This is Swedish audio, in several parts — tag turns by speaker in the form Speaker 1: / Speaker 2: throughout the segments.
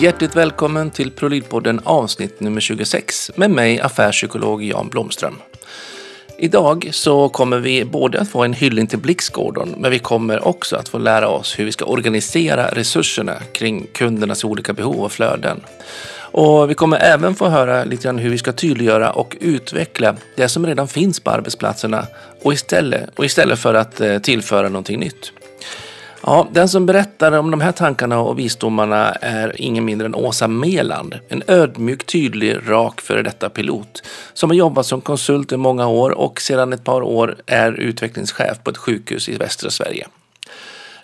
Speaker 1: Hjärtligt välkommen till Prolidpodden avsnitt nummer 26 med mig affärspsykolog Jan Blomström. Idag så kommer vi både att få en hyllning till Blixtgården men vi kommer också att få lära oss hur vi ska organisera resurserna kring kundernas olika behov och flöden. Och vi kommer även få höra lite grann hur vi ska tydliggöra och utveckla det som redan finns på arbetsplatserna och istället, och istället för att eh, tillföra någonting nytt. Ja, den som berättar om de här tankarna och visdomarna är ingen mindre än Åsa Meland. En ödmjuk, tydlig, rak före detta pilot som har jobbat som konsult i många år och sedan ett par år är utvecklingschef på ett sjukhus i västra Sverige.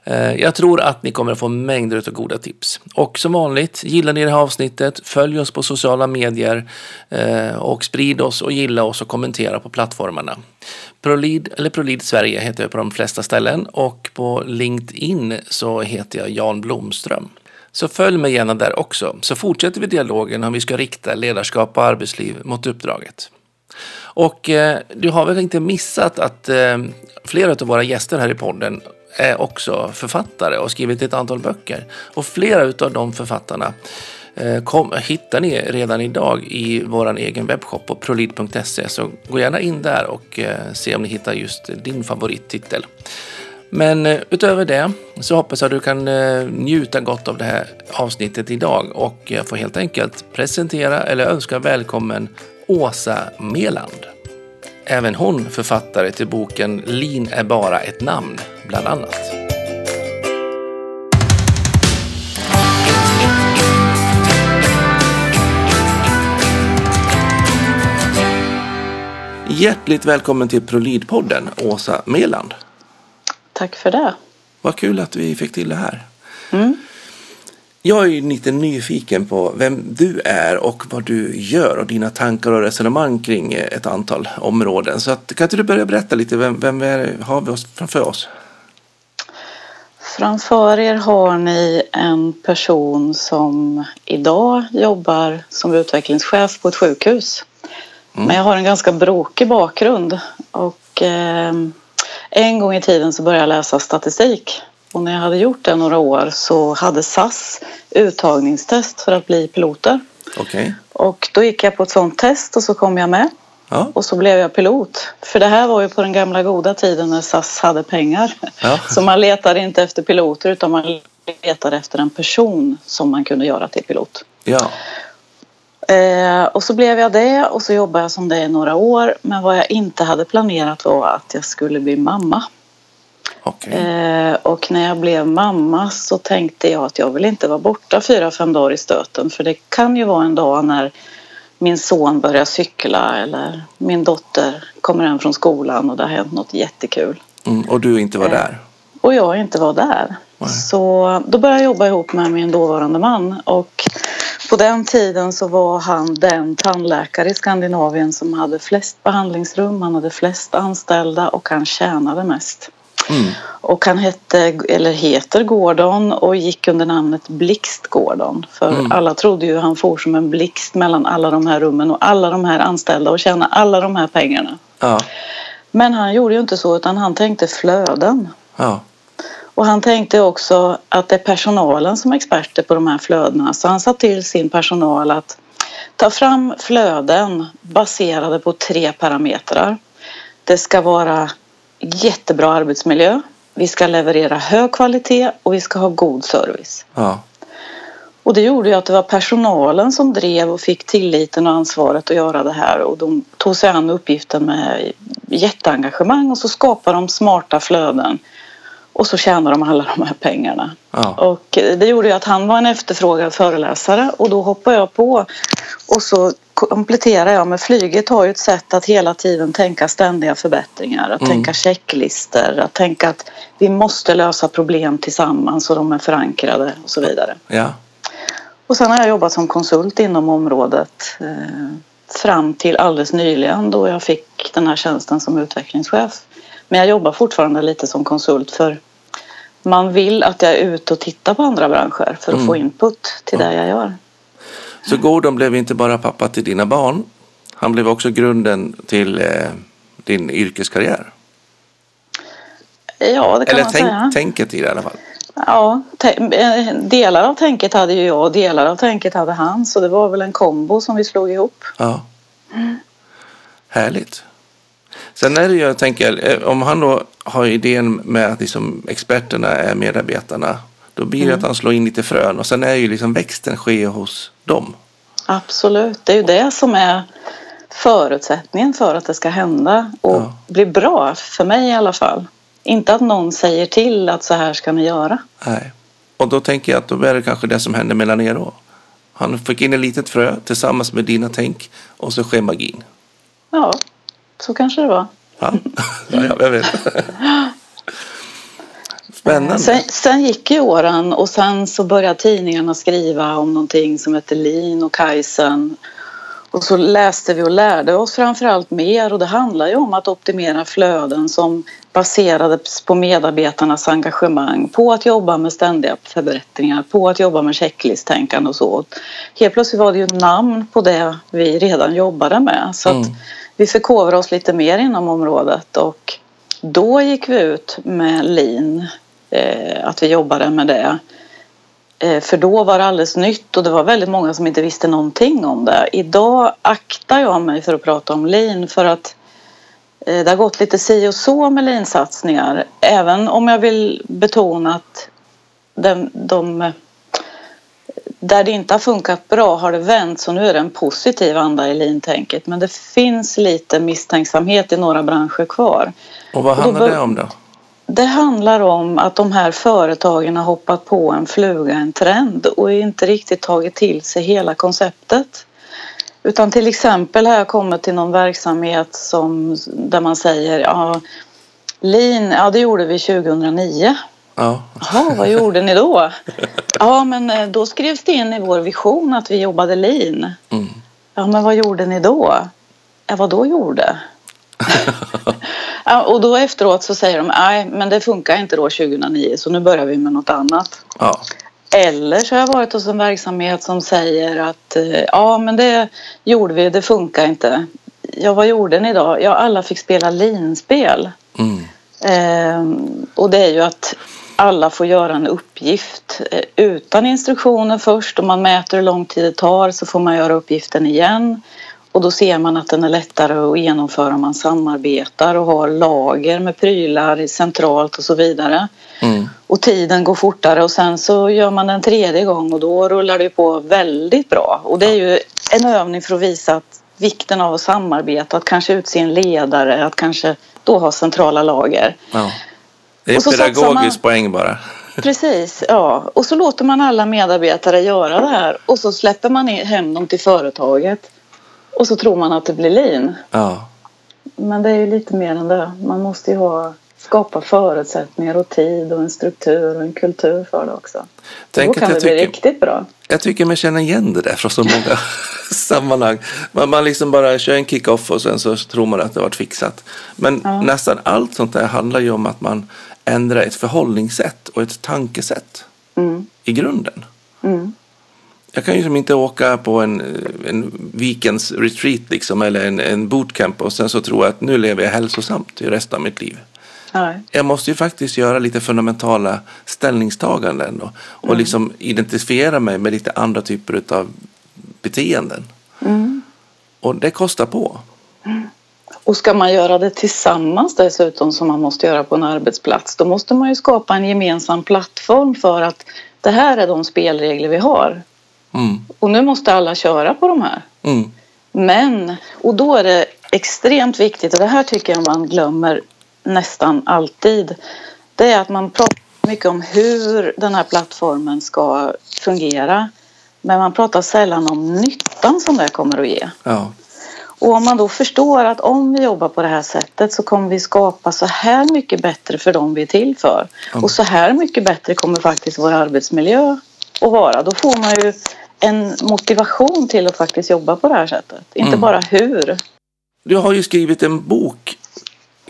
Speaker 1: Eh, jag tror att ni kommer att få mängder av goda tips. Och som vanligt, gillar ni det här avsnittet, följ oss på sociala medier eh, och sprid oss och gilla oss och kommentera på plattformarna. Prolid, eller Prolid Sverige heter jag på de flesta ställen och på LinkedIn så heter jag Jan Blomström. Så följ mig gärna där också, så fortsätter vi dialogen om vi ska rikta ledarskap och arbetsliv mot uppdraget. Och eh, du har väl inte missat att eh, flera av våra gäster här i podden är också författare och skrivit ett antal böcker. Och flera av de författarna eh, kom, hittar ni redan idag i vår egen webbshop på prolid.se. Så gå gärna in där och eh, se om ni hittar just din favorittitel. Men utöver det så hoppas jag att du kan njuta gott av det här avsnittet idag och jag får helt enkelt presentera eller önska välkommen Åsa Meland. Även hon författare till boken Lin är bara ett namn, bland annat. Hjärtligt välkommen till ProLid-podden, Åsa Meland.
Speaker 2: Tack för det.
Speaker 1: Vad kul att vi fick till det här. Mm. Jag är lite nyfiken på vem du är och vad du gör och dina tankar och resonemang kring ett antal områden. Så att, kan inte du börja berätta lite, vem, vem är, har vi oss framför oss?
Speaker 2: Framför er har ni en person som idag jobbar som utvecklingschef på ett sjukhus. Mm. Men jag har en ganska brokig bakgrund och eh, en gång i tiden så började jag läsa statistik och när jag hade gjort det några år så hade SAS uttagningstest för att bli piloter.
Speaker 1: Okay.
Speaker 2: Och då gick jag på ett sånt test och så kom jag med.
Speaker 1: Ja.
Speaker 2: Och så blev jag pilot. För det här var ju på den gamla goda tiden när SAS hade pengar.
Speaker 1: Ja.
Speaker 2: Så man letade inte efter piloter utan man letade efter en person som man kunde göra till pilot.
Speaker 1: Ja.
Speaker 2: Eh, och så blev jag det och så jobbade jag som det i några år. Men vad jag inte hade planerat var att jag skulle bli mamma.
Speaker 1: Okay.
Speaker 2: Eh, och när jag blev mamma så tänkte jag att jag vill inte vara borta fyra, fem dagar i stöten. För det kan ju vara en dag när min son börjar cykla eller min dotter kommer hem från skolan och det har hänt något jättekul.
Speaker 1: Mm, och du inte var eh, där?
Speaker 2: Och jag inte var där. Nej. Så då började jag jobba ihop med min dåvarande man och på den tiden så var han den tandläkare i Skandinavien som hade flest behandlingsrum, han hade flest anställda och han tjänade mest.
Speaker 1: Mm.
Speaker 2: Och han hette, eller heter Gordon och gick under namnet Blixt Gordon. För mm. alla trodde ju han for som en blixt mellan alla de här rummen och alla de här anställda och tjäna alla de här pengarna.
Speaker 1: Ja.
Speaker 2: Men han gjorde ju inte så utan han tänkte flöden.
Speaker 1: Ja.
Speaker 2: Och han tänkte också att det är personalen som är experter på de här flödena. Så han sa till sin personal att ta fram flöden baserade på tre parametrar. Det ska vara jättebra arbetsmiljö. Vi ska leverera hög kvalitet och vi ska ha god service.
Speaker 1: Ja.
Speaker 2: Och det gjorde ju att det var personalen som drev och fick tilliten och ansvaret att göra det här och de tog sig an uppgiften med jätteengagemang och så skapade de smarta flöden och så tjänar de alla de här pengarna.
Speaker 1: Ja.
Speaker 2: Och det gjorde ju att han var en efterfrågad föreläsare och då hoppade jag på och så kompletterar jag med flyget har ju ett sätt att hela tiden tänka ständiga förbättringar, att mm. tänka checklister, att tänka att vi måste lösa problem tillsammans och de är förankrade och så vidare.
Speaker 1: Ja.
Speaker 2: Och sen har jag jobbat som konsult inom området eh, fram till alldeles nyligen då jag fick den här tjänsten som utvecklingschef. Men jag jobbar fortfarande lite som konsult för man vill att jag är ute och tittar på andra branscher för att mm. få input till det jag gör.
Speaker 1: Så Gordon blev inte bara pappa till dina barn. Han blev också grunden till eh, din yrkeskarriär.
Speaker 2: Ja, det kan
Speaker 1: Eller
Speaker 2: man
Speaker 1: tänk,
Speaker 2: säga.
Speaker 1: tänket i det i alla fall.
Speaker 2: Ja, eh, delar av tänket hade ju jag och delar av tänket hade han. Så det var väl en kombo som vi slog ihop.
Speaker 1: Ja. Mm. Härligt. Sen är det ju, jag tänker, eh, om han då har idén med att liksom experterna är medarbetarna. Då blir det mm. att han slår in lite frön och sen är ju liksom växten sker hos dem.
Speaker 2: Absolut, det är ju det som är förutsättningen för att det ska hända och ja. bli bra, för mig i alla fall. Inte att någon säger till att så här ska ni göra.
Speaker 1: Nej. Och då tänker jag att då är det kanske det som händer med Lanero. Han fick in ett litet frö tillsammans med dina tänk och så sker magin.
Speaker 2: Ja, så kanske det var.
Speaker 1: Ja, ja jag vet. Spännande.
Speaker 2: Sen, sen, gick ju åren och sen så började tidningarna skriva om någonting som hette Lin och Kajsen och så läste vi och lärde oss framförallt mer och det handlar ju om att optimera flöden som baserades på medarbetarnas engagemang, på att jobba med ständiga förbättringar, på att jobba med checklisttänkande och så. Helt plötsligt var det ju namn på det vi redan jobbade med så att mm. vi förkovrade oss lite mer inom området och då gick vi ut med LIN, eh, att vi jobbade med det Eh, för då var det alldeles nytt och det var väldigt många som inte visste någonting om det. Idag aktar jag mig för att prata om lean för att eh, det har gått lite si och så med lean-satsningar. Även om jag vill betona att de, de, där det inte har funkat bra har det vänt så nu är det en positiv anda i lean-tänket. Men det finns lite misstänksamhet i några branscher kvar.
Speaker 1: Och vad handlar och då, det om då?
Speaker 2: Det handlar om att de här företagen har hoppat på en fluga, en trend och inte riktigt tagit till sig hela konceptet. Utan till exempel har jag kommit till någon verksamhet som, där man säger ja, Lean, ja det gjorde vi 2009. Ja. Jaha, vad gjorde ni då? Ja, men eh, då skrevs det in i vår vision att vi jobbade lean. Mm. Ja, men vad gjorde ni då? Ja, vad då gjorde? Och då efteråt så säger de nej men det funkar inte då 2009 så nu börjar vi med något annat. Ja. Eller så har jag varit hos en verksamhet som säger att eh, ja men det gjorde vi, det funkar inte. Ja vad gjorde ni då? Ja alla fick spela linspel. Mm. Ehm, och det är ju att alla får göra en uppgift eh, utan instruktioner först och man mäter hur lång tid det tar så får man göra uppgiften igen. Och då ser man att den är lättare att genomföra om man samarbetar och har lager med prylar centralt och så vidare. Mm. Och tiden går fortare och sen så gör man den tredje gång och då rullar det på väldigt bra. Och det är ju en övning för att visa att vikten av att samarbeta, att kanske utse en ledare, att kanske då ha centrala lager. Ja.
Speaker 1: Det är pedagogisk man... poäng bara.
Speaker 2: Precis, ja. Och så låter man alla medarbetare göra det här och så släpper man hem dem till företaget. Och så tror man att det blir lin. Ja. Men det är ju lite mer än det. Man måste ju ha, skapa förutsättningar och tid och en struktur och en kultur för det också. Tänk Då kan det tycker, bli riktigt bra.
Speaker 1: Jag tycker mig känna igen det där från så många sammanhang. Man, man liksom bara kör en kick-off och sen så tror man att det varit fixat. Men ja. nästan allt sånt där handlar ju om att man ändrar ett förhållningssätt och ett tankesätt mm. i grunden. Mm jag kan ju som inte åka på en, en weekends retreat liksom, eller en, en bootcamp och sen så tro att nu lever jag hälsosamt i resten av mitt liv. Nej. Jag måste ju faktiskt göra lite fundamentala ställningstaganden och, och mm. liksom identifiera mig med lite andra typer av beteenden. Mm. Och det kostar på.
Speaker 2: Mm. Och ska man göra det tillsammans dessutom som man måste göra på en arbetsplats då måste man ju skapa en gemensam plattform för att det här är de spelregler vi har. Mm. Och nu måste alla köra på de här. Mm. Men, och då är det extremt viktigt, och det här tycker jag man glömmer nästan alltid. Det är att man pratar mycket om hur den här plattformen ska fungera. Men man pratar sällan om nyttan som det kommer att ge. Ja. Och om man då förstår att om vi jobbar på det här sättet så kommer vi skapa så här mycket bättre för dem vi är till för. Och så här mycket bättre kommer faktiskt vår arbetsmiljö att vara. Då får man ju en motivation till att faktiskt jobba på det här sättet. Inte mm. bara hur.
Speaker 1: Du har ju skrivit en bok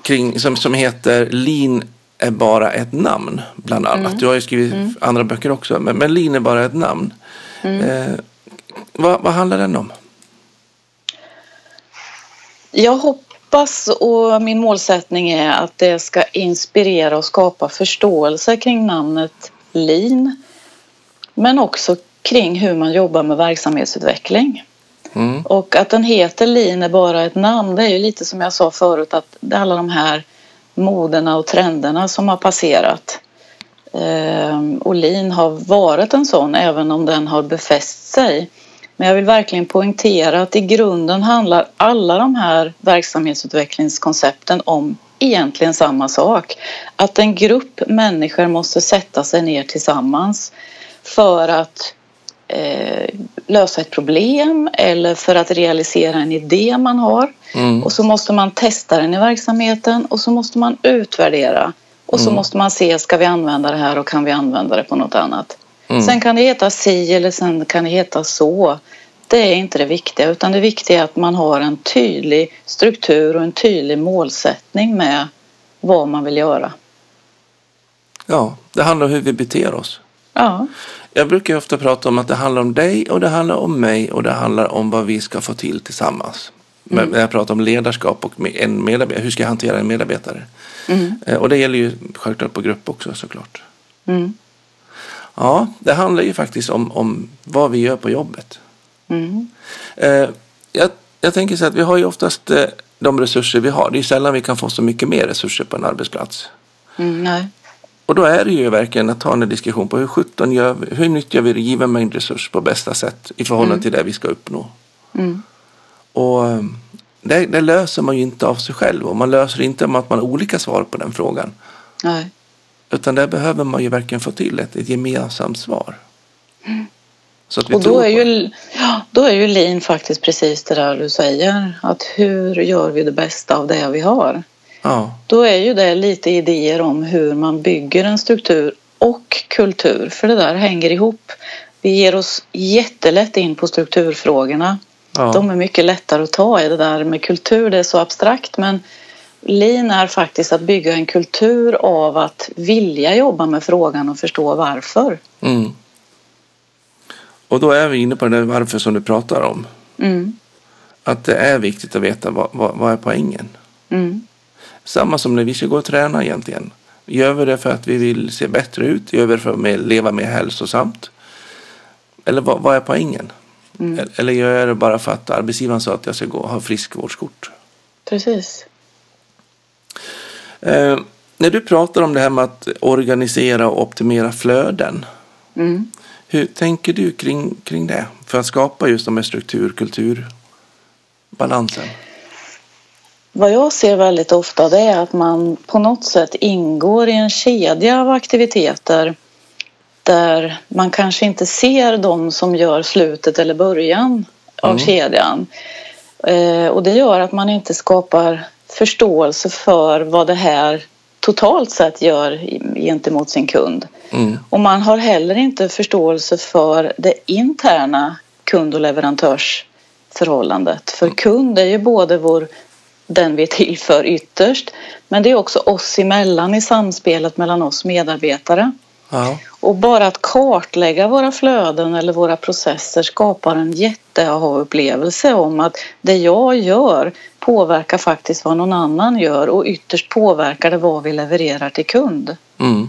Speaker 1: kring, som, som heter Lean är bara ett namn, bland annat. Mm. Du har ju skrivit mm. andra böcker också, men, men Lean är bara ett namn. Mm. Eh, vad, vad handlar den om?
Speaker 2: Jag hoppas och min målsättning är att det ska inspirera och skapa förståelse kring namnet lean. Men också kring hur man jobbar med verksamhetsutveckling. Mm. Och att den heter lean är bara ett namn. Det är ju lite som jag sa förut att det är alla de här modena och trenderna som har passerat. Ehm, och lean har varit en sån även om den har befäst sig. Men jag vill verkligen poängtera att i grunden handlar alla de här verksamhetsutvecklingskoncepten om egentligen samma sak. Att en grupp människor måste sätta sig ner tillsammans för att eh, lösa ett problem eller för att realisera en idé man har. Mm. Och så måste man testa den i verksamheten och så måste man utvärdera. Och så mm. måste man se, ska vi använda det här och kan vi använda det på något annat? Mm. Sen kan det heta si eller sen kan det heta så. Det är inte det viktiga utan det viktiga är att man har en tydlig struktur och en tydlig målsättning med vad man vill göra.
Speaker 1: Ja, det handlar om hur vi beter oss.
Speaker 2: Ja.
Speaker 1: Jag brukar ofta prata om att det handlar om dig och det handlar om mig och det handlar om vad vi ska få till tillsammans. Mm. När jag pratar om ledarskap och en medarbetare, hur ska jag hantera en medarbetare? Mm. Eh, och det gäller ju självklart på grupp också såklart. Mm. Ja, det handlar ju faktiskt om, om vad vi gör på jobbet. Mm. Eh, jag, jag, tänker så att vi har ju oftast eh, de resurser vi har. Det är sällan vi kan få så mycket mer resurser på en arbetsplats.
Speaker 2: Mm, nej.
Speaker 1: Och då är det ju verkligen att ta en diskussion på hur sjutton gör vi, hur nyttjar vi given mängd resurs på bästa sätt i förhållande mm. till det vi ska uppnå. Mm. Och eh, det, det, löser man ju inte av sig själv och man löser inte med att man har olika svar på den frågan.
Speaker 2: Nej.
Speaker 1: Utan där behöver man ju verkligen få till ett, ett gemensamt svar.
Speaker 2: Mm. Och då är, ju, ja, då är ju lean faktiskt precis det där du säger. Att hur gör vi det bästa av det vi har?
Speaker 1: Ja.
Speaker 2: Då är ju det lite idéer om hur man bygger en struktur och kultur. För det där hänger ihop. Vi ger oss jättelätt in på strukturfrågorna. Ja. De är mycket lättare att ta i. Det där med kultur, det är så abstrakt men Lean är faktiskt att bygga en kultur av att vilja jobba med frågan och förstå varför.
Speaker 1: Mm. Och då är vi inne på det där varför som du pratar om.
Speaker 2: Mm.
Speaker 1: Att det är viktigt att veta vad, vad, vad är poängen.
Speaker 2: Mm.
Speaker 1: Samma som när vi ska gå och träna egentligen. Gör vi det för att vi vill se bättre ut? Gör vi det för att leva mer hälsosamt? Eller vad, vad är poängen? Mm. Eller gör jag det bara för att arbetsgivaren sa att jag ska gå och ha friskvårdskort?
Speaker 2: Precis.
Speaker 1: Eh, när du pratar om det här med att organisera och optimera flöden.
Speaker 2: Mm.
Speaker 1: Hur tänker du kring, kring det? För att skapa just de här struktur, kulturbalansen.
Speaker 2: Vad jag ser väldigt ofta det är att man på något sätt ingår i en kedja av aktiviteter där man kanske inte ser de som gör slutet eller början av mm. kedjan. Eh, och det gör att man inte skapar förståelse för vad det här totalt sett gör gentemot sin kund.
Speaker 1: Mm.
Speaker 2: Och man har heller inte förståelse för det interna kund och leverantörsförhållandet. För mm. kund är ju både vår, den vi är till för ytterst men det är också oss emellan i samspelet mellan oss medarbetare.
Speaker 1: Ja.
Speaker 2: Och bara att kartlägga våra flöden eller våra processer skapar en jätte-aha-upplevelse om att det jag gör påverkar faktiskt vad någon annan gör och ytterst påverkar det vad vi levererar till kund.
Speaker 1: Mm.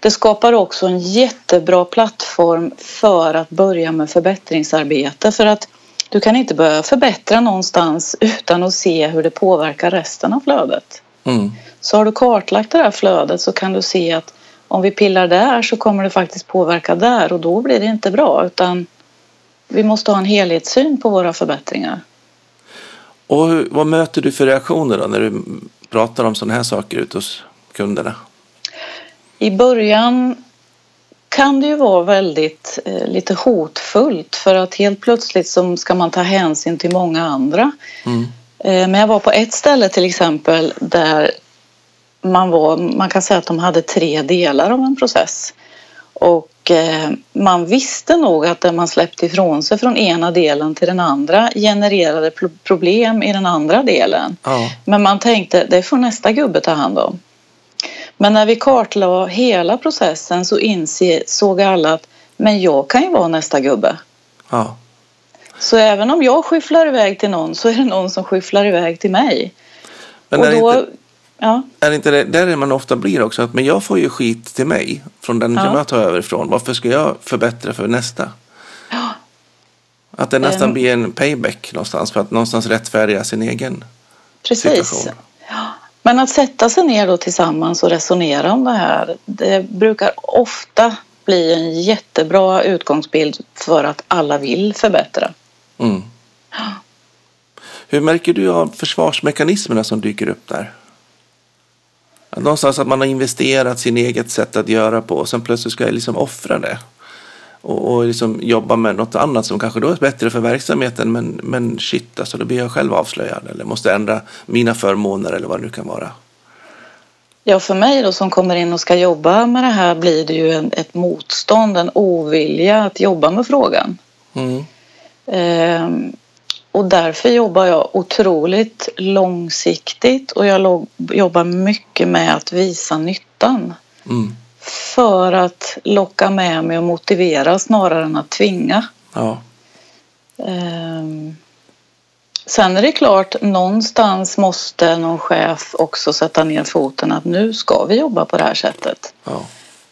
Speaker 2: Det skapar också en jättebra plattform för att börja med förbättringsarbete för att du kan inte börja förbättra någonstans utan att se hur det påverkar resten av flödet.
Speaker 1: Mm.
Speaker 2: Så har du kartlagt det här flödet så kan du se att om vi pillar där så kommer det faktiskt påverka där och då blir det inte bra utan vi måste ha en helhetssyn på våra förbättringar.
Speaker 1: Och hur, vad möter du för reaktioner då när du pratar om sådana här saker ute hos kunderna?
Speaker 2: I början kan det ju vara väldigt eh, lite hotfullt för att helt plötsligt så ska man ta hänsyn till många andra.
Speaker 1: Mm.
Speaker 2: Eh, men jag var på ett ställe till exempel där man, var, man kan säga att de hade tre delar av en process. Och eh, man visste nog att det man släppte ifrån sig från ena delen till den andra genererade problem i den andra delen.
Speaker 1: Ja.
Speaker 2: Men man tänkte det får nästa gubbe ta hand om. Men när vi kartlade hela processen så insåg alla att men jag kan ju vara nästa gubbe.
Speaker 1: Ja.
Speaker 2: Så även om jag skyfflar iväg till någon så är det någon som skyfflar iväg till mig.
Speaker 1: Men och då, inte,
Speaker 2: Ja,
Speaker 1: Är inte det, där är man ofta blir också, att men jag får ju skit till mig från den
Speaker 2: Ja.
Speaker 1: som jag tar över ifrån. Varför ska jag förbättra för nästa? Att det nästan
Speaker 2: Ehm.
Speaker 1: blir en payback någonstans för att någonstans rättfärdiga sin egen
Speaker 2: precis.
Speaker 1: situation.
Speaker 2: Men att sätta sig ner då tillsammans och resonera om det här, det brukar ofta bli en jättebra utgångsbild för att alla vill förbättra.
Speaker 1: Mm. Hur märker du av försvarsmekanismerna som dyker upp där? Någonstans att man har investerat sin eget sätt att göra på och sen plötsligt ska jag liksom offra det. Och, och liksom jobba med något annat som kanske då är bättre för verksamheten men, men shit alltså då blir jag själv avslöjad eller måste ändra mina förmåner eller vad det nu kan vara.
Speaker 2: Ja, för mig då som kommer in och ska jobba med det här blir det ju en, ett motstånd, en ovilja att jobba med frågan.
Speaker 1: Mm.
Speaker 2: Ehm, och därför jobbar jag otroligt långsiktigt och jag jobbar mycket med att visa nyttan.
Speaker 1: Mm.
Speaker 2: För att locka med mig och motivera snarare än att tvinga.
Speaker 1: Ja.
Speaker 2: Ehm, Sen är det klart, någonstans måste någon chef också sätta ner foten att nu ska vi jobba på det här sättet.
Speaker 1: ja.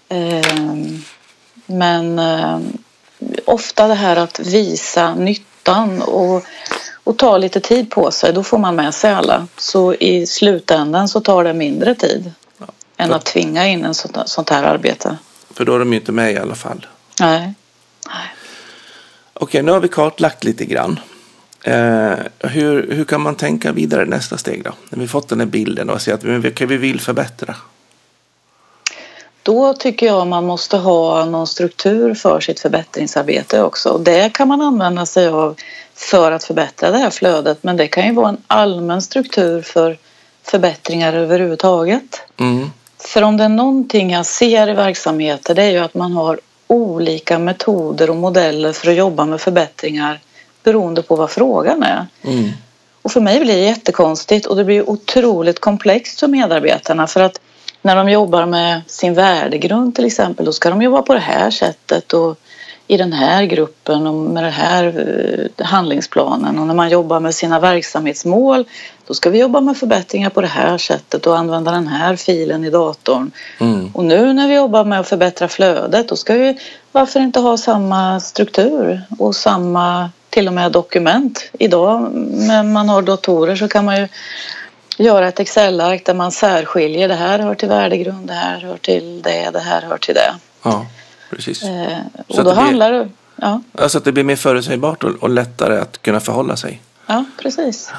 Speaker 2: Ehm, Men ehm, ofta det här att visa nyttan och, och ta lite tid på sig, då får man med sig alla. Så i slutändan så tar det mindre tid än att tvinga in en sånt, sånt här arbete.
Speaker 1: För då är de ju inte med i alla fall.
Speaker 2: Nej.
Speaker 1: Okej, nu har vi kartlagt lite grann. Eh, hur, hur kan man tänka vidare nästa steg då? När vi fått den här bilden och ser att vi, vi vill förbättra.
Speaker 2: Då tycker jag man måste ha någon struktur för sitt förbättringsarbete också. Och det kan man använda sig av för att förbättra det här flödet. Men det kan ju vara en allmän struktur för förbättringar överhuvudtaget.
Speaker 1: Mm.
Speaker 2: För om det är någonting jag ser i verksamheter det är ju att man har olika metoder och modeller för att jobba med förbättringar beroende på vad frågan är.
Speaker 1: Mm.
Speaker 2: Och för mig blir det jättekonstigt och det blir otroligt komplext för medarbetarna för att när de jobbar med sin värdegrund till exempel då ska de jobba på det här sättet och i den här gruppen och med den här eh, handlingsplanen och när man jobbar med sina verksamhetsmål då ska vi jobba med förbättringar på det här sättet och använda den här filen i datorn.
Speaker 1: Mm.
Speaker 2: Och nu när vi jobbar med att förbättra flödet då ska vi varför inte ha samma struktur och samma till och med dokument. Idag när man har datorer så kan man ju göra ett Excel-ark där man särskiljer det här hör till värdegrund, det här hör till det, det här hör till det.
Speaker 1: Ja, precis.
Speaker 2: Eh,
Speaker 1: Så
Speaker 2: och
Speaker 1: att
Speaker 2: då
Speaker 1: det
Speaker 2: handlar det... Ja,
Speaker 1: Alltså att det blir mer förutsägbart och, och lättare att kunna förhålla sig.
Speaker 2: ja, precis.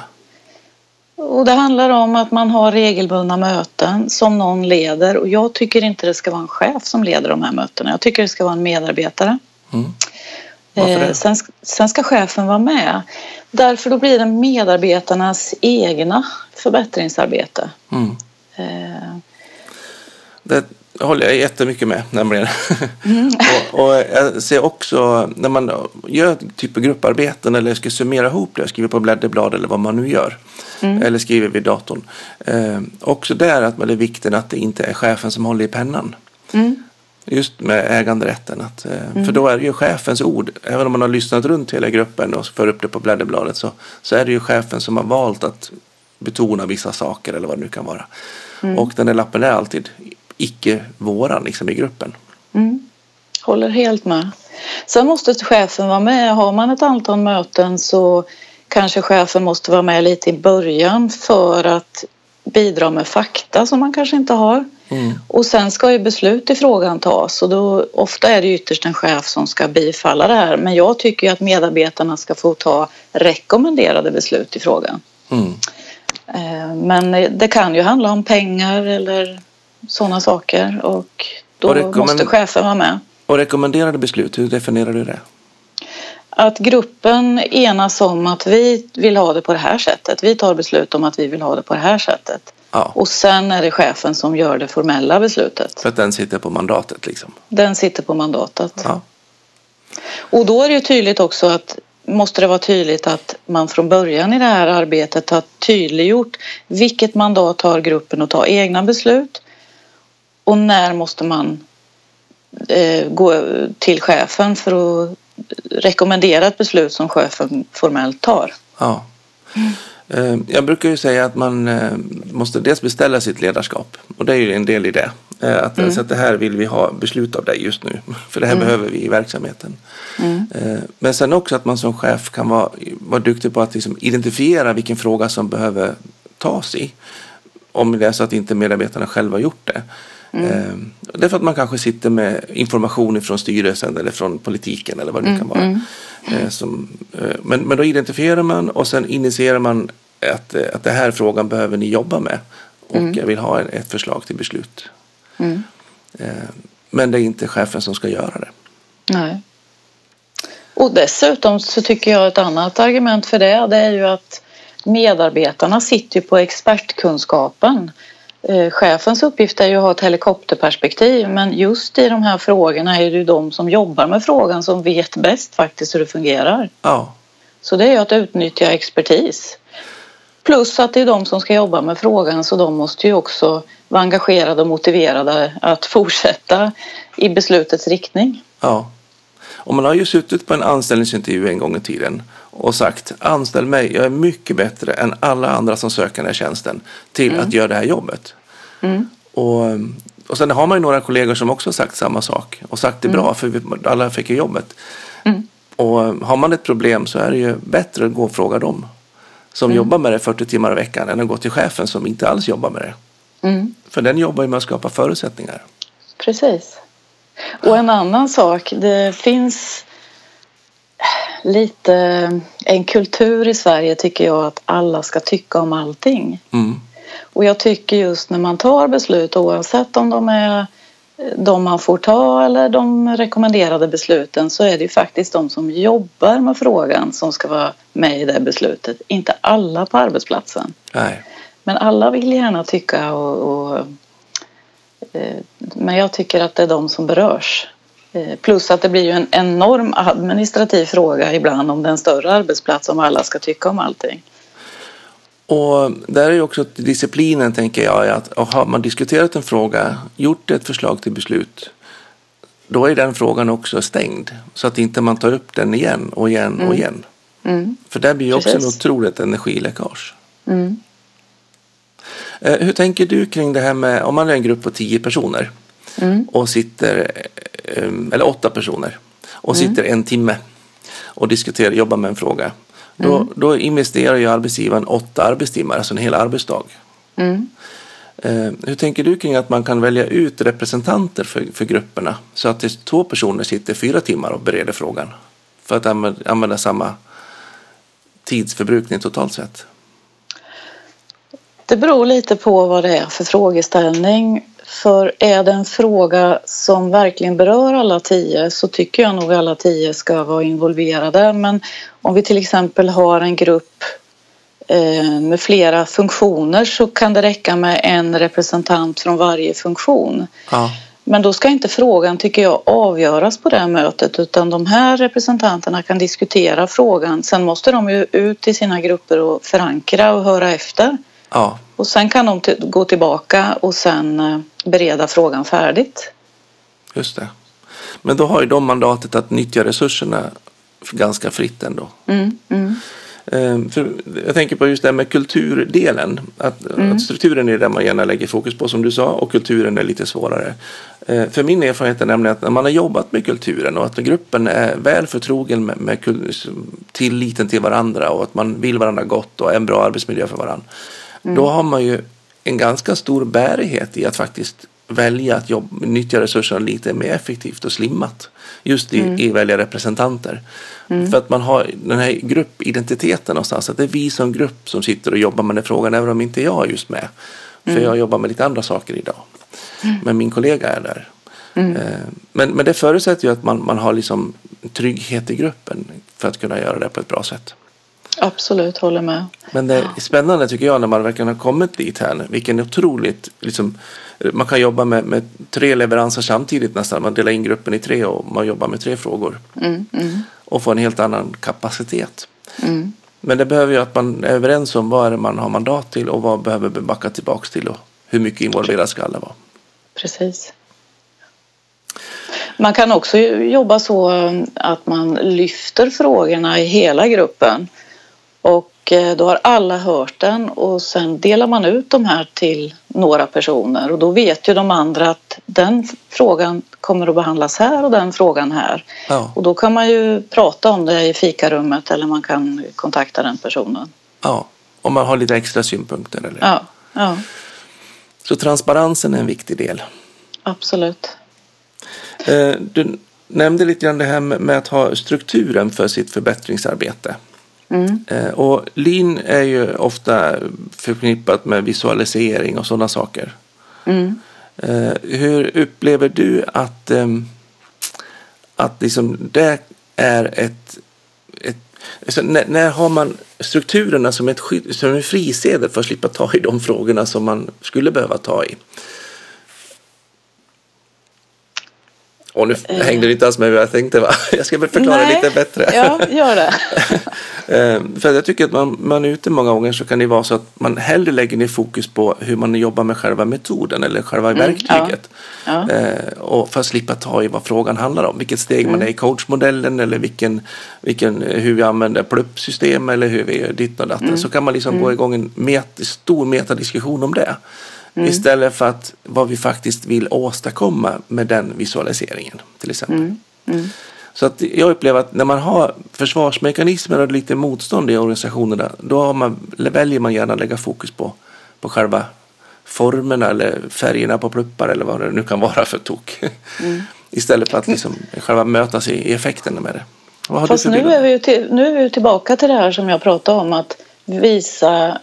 Speaker 2: Och det handlar om att man har regelbundna möten som någon leder och jag tycker inte det ska vara en chef som leder de här mötena. Jag tycker det ska vara en medarbetare.
Speaker 1: Mm.
Speaker 2: Eh, sen, sen ska chefen vara med. Därför då blir det medarbetarnas egna förbättringsarbete.
Speaker 1: Mm.
Speaker 2: Eh,
Speaker 1: Det håller jag jättemycket med nämligen. och, och jag ser också när man gör typ av grupparbeten eller ska summera ihop det, skriver på blädderblad eller vad man nu gör. Eller skriver vid datorn. Eh, också där att man är vikten att det inte är chefen som håller i pennan.
Speaker 2: mm,
Speaker 1: Just med äganderätten. Att, eh, För då är det ju chefens ord. Även om man har lyssnat runt hela gruppen och för upp det på blädderbladet så, så är det ju chefen som har valt att betona vissa saker eller vad det nu kan vara. Och den där lappen är alltid icke våran liksom, i gruppen.
Speaker 2: mm. Håller helt med. Sen måste chefen vara med. Har man ett antal möten så kanske chefen måste vara med lite i början för att bidra med fakta som man kanske inte har.
Speaker 1: Mm.
Speaker 2: Och sen ska ju beslut i frågan tas och då ofta är det ytterst en chef som ska bifalla det här. Men jag tycker ju att medarbetarna ska få ta rekommenderade beslut i frågan.
Speaker 1: Mm.
Speaker 2: Eh, Men det kan ju handla om pengar eller sådana saker och då
Speaker 1: Och
Speaker 2: måste chefen vara med.
Speaker 1: Och rekommenderade beslut, hur definierar du det?
Speaker 2: Att gruppen enas om att vi vill ha det på det här sättet. Vi tar beslut om att vi vill ha det på det här sättet.
Speaker 1: Ja,
Speaker 2: Och sen är det chefen som gör det formella beslutet.
Speaker 1: för att den sitter på mandatet liksom.
Speaker 2: Den sitter på mandatet.
Speaker 1: Ja.
Speaker 2: Och då är det ju tydligt också att måste det vara tydligt att man från början i det här arbetet har tydliggjort vilket mandat har gruppen att ta egna beslut och när måste man eh, gå till chefen för att rekommendera ett beslut som chefen formellt tar.
Speaker 1: Ja. Eh, jag brukar ju säga att man eh, måste dels beställa sitt ledarskap och det är ju en del i det. Eh, att, mm. Så att det här vill vi ha beslut av dig just nu, för det här mm. behöver vi i verksamheten. Mm. Men sen också att man som chef kan vara, vara duktig på att liksom identifiera vilken fråga som behöver tas i. Om det är så att inte medarbetarna själva gjort det. Mm. Därför att man kanske sitter med information från styrelsen eller från politiken eller vad det mm. kan vara. Mm. Som, men, men då identifierar man och sen initierar man att, att den här frågan behöver ni jobba med. Och mm. jag vill ha ett förslag till beslut. Mm. Men det är inte chefen som ska göra det.
Speaker 2: Nej. Och dessutom så tycker jag ett annat argument för det, det är ju att medarbetarna sitter på expertkunskapen. Eh, chefens uppgift är ju att ha ett helikopterperspektiv men just i de här frågorna är det ju de som jobbar med frågan som vet bäst faktiskt hur det fungerar.
Speaker 1: Ja.
Speaker 2: Så det är ju att utnyttja expertis. Plus att det är de som ska jobba med frågan så de måste ju också vara engagerade och motiverade att fortsätta i beslutets riktning.
Speaker 1: Ja. Och man har ju suttit på en anställningsintervju en gång i tiden och sagt anställ mig, jag är mycket bättre än alla andra som söker den här tjänsten till mm. att göra det här jobbet. Mm. Och, och sen har man ju några kollegor som också sagt samma sak och sagt det mm. bra för vi, alla fick ju jobbet. Mm. Och har man ett problem så är det ju bättre att gå och fråga dem som mm. jobbar med det 40 timmar i veckan än att gå till chefen som inte alls jobbar med det. Mm. För den jobbar ju med att skapa förutsättningar.
Speaker 2: Precis. Och en annan sak, det finns lite en kultur i Sverige tycker jag att alla ska tycka om allting. Mm. Och jag tycker just när man tar beslut oavsett om de är de man får ta eller de rekommenderade besluten så är det ju faktiskt de som jobbar med frågan som ska vara med i det beslutet. Inte alla på arbetsplatsen.
Speaker 1: Nej.
Speaker 2: Men alla vill gärna tycka och, och eh, men jag tycker att det är de som berörs. Eh, plus att det blir ju en enorm administrativ fråga ibland om det är en större arbetsplats om alla ska tycka om allting.
Speaker 1: Och där är ju också disciplinen, tänker jag, att har man diskuterat en fråga, gjort ett förslag till beslut, då är den frågan också stängd. Så att inte man tar upp den igen och igen mm. och igen. Mm. För där blir ju också en otroligt energiläckage. Mm. Eh, hur tänker du kring det här med om man är en grupp på tio personer mm. och sitter, eller åtta personer och mm. sitter en timme och diskuterar, jobbar med en fråga. Då, mm. då investerar ju arbetsgivaren åtta arbetstimmar, alltså en hel arbetsdag. Eh, hur tänker du kring att man kan välja ut representanter för, för grupperna så att det två personer sitter fyra timmar och bereder frågan för att använda, använda samma tidsförbrukning totalt sett?
Speaker 2: Det beror lite på vad det är för frågeställning. För är det en fråga som verkligen berör alla tio så tycker jag nog alla tio ska vara involverade. Men om vi till exempel har en grupp eh, med flera funktioner så kan det räcka med en representant från varje funktion.
Speaker 1: Ja.
Speaker 2: Men då ska inte frågan, tycker jag, avgöras på det här mötet utan de här representanterna kan diskutera frågan. Sen måste de ju ut i sina grupper och förankra och höra efter.
Speaker 1: Ja.
Speaker 2: Och sen kan de gå tillbaka och sen eh, bereda frågan färdigt.
Speaker 1: Just det. Men då har ju de mandatet att nyttja resurserna ganska fritt ändå.
Speaker 2: Mm, mm.
Speaker 1: Ehm, för jag tänker på just det här med kulturdelen. Att, mm. att, strukturen är det man gärna lägger fokus på som du sa och kulturen är lite svårare. Ehm, för min erfarenhet är nämligen att när man har jobbat med kulturen och att gruppen är väl förtrogen med, med tilliten till varandra och att man vill varandra gott och en bra arbetsmiljö för varandra. Mm. Då har man ju en ganska stor bärighet i att faktiskt välja att jobba, nyttja resurserna lite mer effektivt och slimmat. Just i, mm. i välja representanter. Mm. För att man har den här gruppidentiteten någonstans. Att det är vi som grupp som sitter och jobbar med den frågan även om inte jag är just med. För mm. jag jobbar med lite andra saker idag. Mm. Men min kollega är där. Mm. Eh, men, men det förutsätter ju att man, man har liksom trygghet i gruppen för att kunna göra det på ett bra sätt.
Speaker 2: Absolut, håller med.
Speaker 1: Men det är spännande tycker jag när man verkligen har kommit dit här. Vilken otroligt, liksom, man kan jobba med, med tre leveranser samtidigt nästan. Man delar in gruppen i tre och man jobbar med tre frågor.
Speaker 2: Mm, mm.
Speaker 1: Och får en helt annan kapacitet.
Speaker 2: Mm.
Speaker 1: Men det behöver ju att man är överens om vad är det man har mandat till och vad behöver man backa tillbaks till och hur mycket involverad ska alla vara.
Speaker 2: Precis. Man kan också jobba så att man lyfter frågorna i hela gruppen. Och eh, då har alla hört den och sen delar man ut de här till några personer och då vet ju de andra att den frågan kommer att behandlas här och den frågan här.
Speaker 1: Ja.
Speaker 2: Och då kan man ju prata om det i fikarummet eller man kan kontakta den personen.
Speaker 1: ja. Om man har lite extra synpunkter. Eller?
Speaker 2: Ja, ja
Speaker 1: Så transparensen är en viktig del.
Speaker 2: absolut.
Speaker 1: Eh, Du nämnde lite grann det här med att ha strukturen för sitt förbättringsarbete.
Speaker 2: Mm.
Speaker 1: Eh, Och lean är ju ofta förknippat med visualisering och sådana saker.
Speaker 2: Mm.
Speaker 1: Eh, Hur upplever du att, ehm, att liksom det är ett... ett alltså när, när har man strukturerna som, ett som en frisedel för att slippa ta i de frågorna som man skulle behöva ta i? Och nu hängde det inte alls med vad jag tänkte va? Jag ska väl förklara
Speaker 2: Nej.
Speaker 1: lite bättre.
Speaker 2: Ja, gör det.
Speaker 1: Eh, För jag tycker att man, man är ute många gånger så kan det vara så att man hellre lägger ner fokus på hur man jobbar med själva metoden eller själva verktyget.
Speaker 2: Ja.
Speaker 1: Eh, och för att slippa ta i vad frågan handlar om. Vilket steg man är i coachmodellen eller vilken, vilken, hur vi använder pluppsystem eller hur vi gör ditt och datten. Så kan man liksom gå igång en met, stor metadiskussion om det. Istället för att vad vi faktiskt vill åstadkomma med den visualiseringen till exempel. Så att jag upplever att när man har försvarsmekanismer och lite motstånd i organisationerna då man, väljer man gärna att lägga fokus på, på själva formerna eller färgerna på pluppar eller vad det nu kan vara för tok. Istället för att liksom själva mötas i, effekterna med det.
Speaker 2: Fast nu är, vi ju till, nu är vi tillbaka till det här som jag pratade om att visa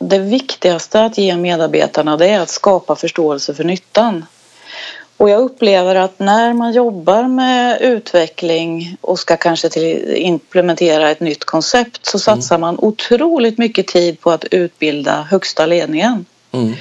Speaker 2: det viktigaste att ge medarbetarna det är att skapa förståelse för nyttan. Och jag upplever att när man jobbar med utveckling och ska kanske till implementera ett nytt koncept så satsar man otroligt mycket tid på att utbilda högsta ledningen.
Speaker 1: Mm.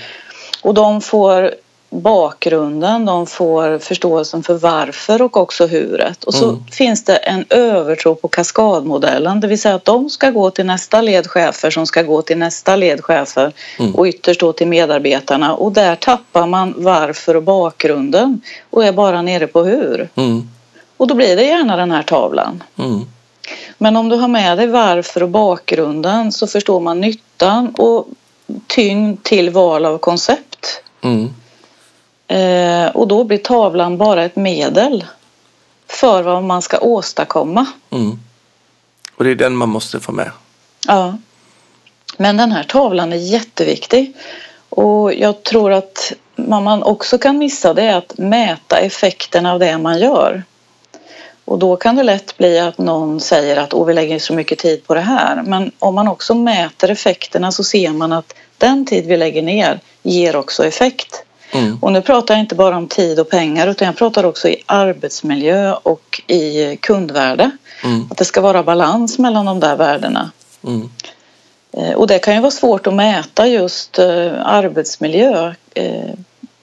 Speaker 2: Och de får bakgrunden, de får förståelsen för varför och också huret. Och så
Speaker 1: Mm.
Speaker 2: finns det en övertro på kaskadmodellen, det vill säga att de ska gå till nästa ledchefer som ska gå till nästa ledchefer
Speaker 1: Mm.
Speaker 2: och ytterst då till medarbetarna. Och där tappar man varför och bakgrunden och är bara nere på hur.
Speaker 1: Mm.
Speaker 2: Och då blir det gärna den här tavlan.
Speaker 1: Mm.
Speaker 2: Men om du har med dig varför och bakgrunden så förstår man nyttan och tyngd till val av koncept.
Speaker 1: Mm.
Speaker 2: Eh, och då blir tavlan bara ett medel för vad man ska åstadkomma.
Speaker 1: Mm. Och det är den man måste få med.
Speaker 2: Ja. Men den här tavlan är jätteviktig. Och jag tror att vad man också kan missa det är att mäta effekterna av det man gör. Och då kan det lätt bli att någon säger att Åh, vi lägger så mycket tid på det här. Men om man också mäter effekterna så ser man att den tid vi lägger ner ger också effekt.
Speaker 1: Mm.
Speaker 2: Och nu pratar jag inte bara om tid och pengar utan jag pratar också i arbetsmiljö och i kundvärde.
Speaker 1: Mm.
Speaker 2: Att det ska vara balans mellan de där värdena.
Speaker 1: Mm.
Speaker 2: Eh, Och det kan ju vara svårt att mäta just eh, arbetsmiljö. eh,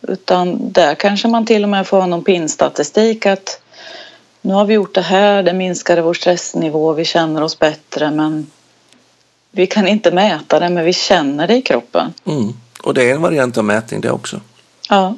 Speaker 2: Utan där kanske man till och med får ha någon pinstatistik att nu har vi gjort det här, det minskade vår stressnivå, vi känner oss bättre men vi kan inte mäta det men vi känner det i kroppen.
Speaker 1: Mm. Och det är en variant av mätning det också.
Speaker 2: Ja,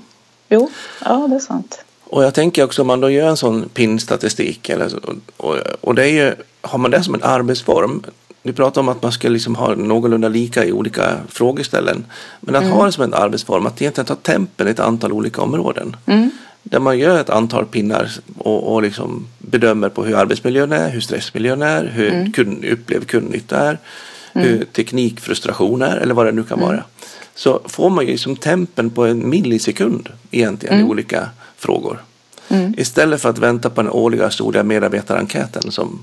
Speaker 2: jo, ja det är sant.
Speaker 1: Och jag tänker också om man då gör en sån PIN-statistik eller så, och, och det är ju, har man det som en arbetsform vi pratar om att man ska liksom ha någorlunda lika i olika frågeställen. Men att ha det som en arbetsform, att egentligen ta tempen i ett antal olika områden.
Speaker 2: Mm.
Speaker 1: Där man gör ett antal pinnar och, och liksom bedömer på hur arbetsmiljön är, hur stressmiljön är, hur kund, upplevd kundnytta är, hur teknikfrustration är eller vad det nu kan vara. Så får man ju liksom tempen på en millisekund egentligen i olika frågor. Istället för att vänta på den årliga stora medarbetarenkäten som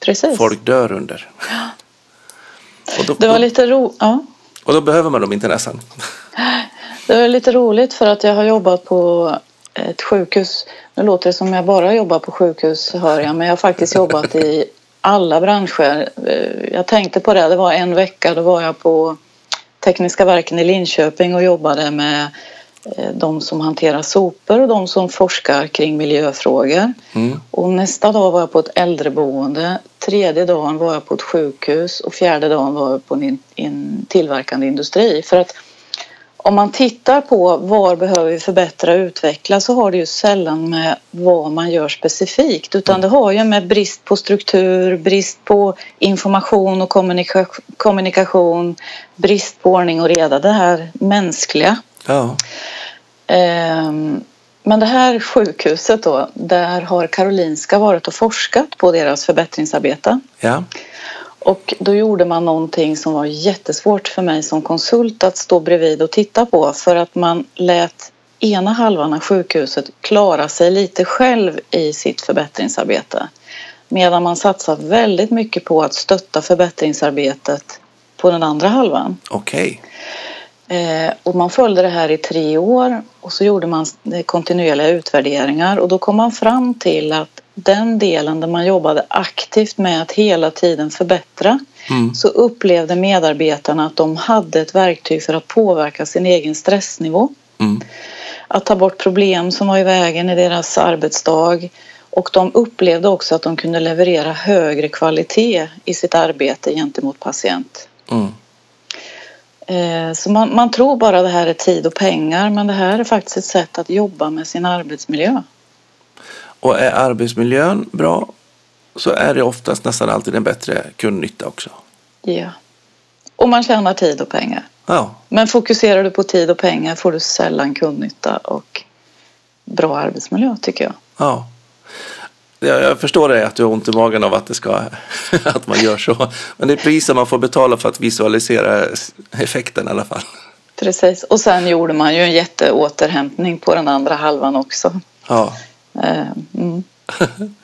Speaker 2: Precis.
Speaker 1: folk dör under. Och då,
Speaker 2: Det var lite ro... Ja.
Speaker 1: och då behöver man dem inte nästan.
Speaker 2: Det var lite roligt för att jag har jobbat på ett sjukhus. Nu låter det som jag bara jobbar på sjukhus hör jag, men jag har faktiskt jobbat i alla branscher. Eh, Jag tänkte på det, det var en vecka, då var jag på Tekniska verken i Linköping och jobbade med eh, de som hanterar sopor och de som forskar kring miljöfrågor.
Speaker 1: Mm.
Speaker 2: Och nästa dag var jag på ett äldreboende, tredje dagen var jag på ett sjukhus och fjärde dagen var jag på en, in- en tillverkande industri. För att om man tittar på var behöver vi förbättra och utveckla så har det ju sällan med vad man gör specifikt utan det har ju med brist på struktur, brist på information och kommunika kommunikation, brist på ordning och reda, det här mänskliga.
Speaker 1: Ja.
Speaker 2: Ehm, men det här sjukhuset då, där har Karolinska varit och forskat på deras förbättringsarbete.
Speaker 1: Ja.
Speaker 2: Och då gjorde man någonting som var jättesvårt för mig som konsult att stå bredvid och titta på för att man lät ena halvan av sjukhuset klara sig lite själv i sitt förbättringsarbete. Medan man satsar väldigt mycket på att stötta förbättringsarbetet på den andra halvan.
Speaker 1: Okej.
Speaker 2: Eh, och man följde det här i tre år och så gjorde man kontinuerliga utvärderingar och då kom man fram till att den delen där man jobbade aktivt med att hela tiden förbättra
Speaker 1: Mm.
Speaker 2: så upplevde medarbetarna att de hade ett verktyg för att påverka sin egen stressnivå.
Speaker 1: Mm.
Speaker 2: Att ta bort problem som var i vägen i deras arbetsdag och de upplevde också att de kunde leverera högre kvalitet i sitt arbete gentemot patient.
Speaker 1: Mm.
Speaker 2: Eh, Så man, man tror bara det här är tid och pengar men det här är faktiskt ett sätt att jobba med sin arbetsmiljö.
Speaker 1: Och är arbetsmiljön bra så är det oftast nästan alltid en bättre kundnytta också.
Speaker 2: Ja. Och man tjänar tid och pengar.
Speaker 1: Ja,
Speaker 2: Men fokuserar du på tid och pengar får du sällan kundnytta och bra arbetsmiljö tycker jag.
Speaker 1: ja. Jag, jag förstår det att du har ont i magen av att, det ska, att man gör så. Men det är priset man får betala för att visualisera effekten i alla fall.
Speaker 2: Precis. Och sen gjorde man ju en jätteåterhämtning på den andra halvan också.
Speaker 1: Ja,
Speaker 2: Mm.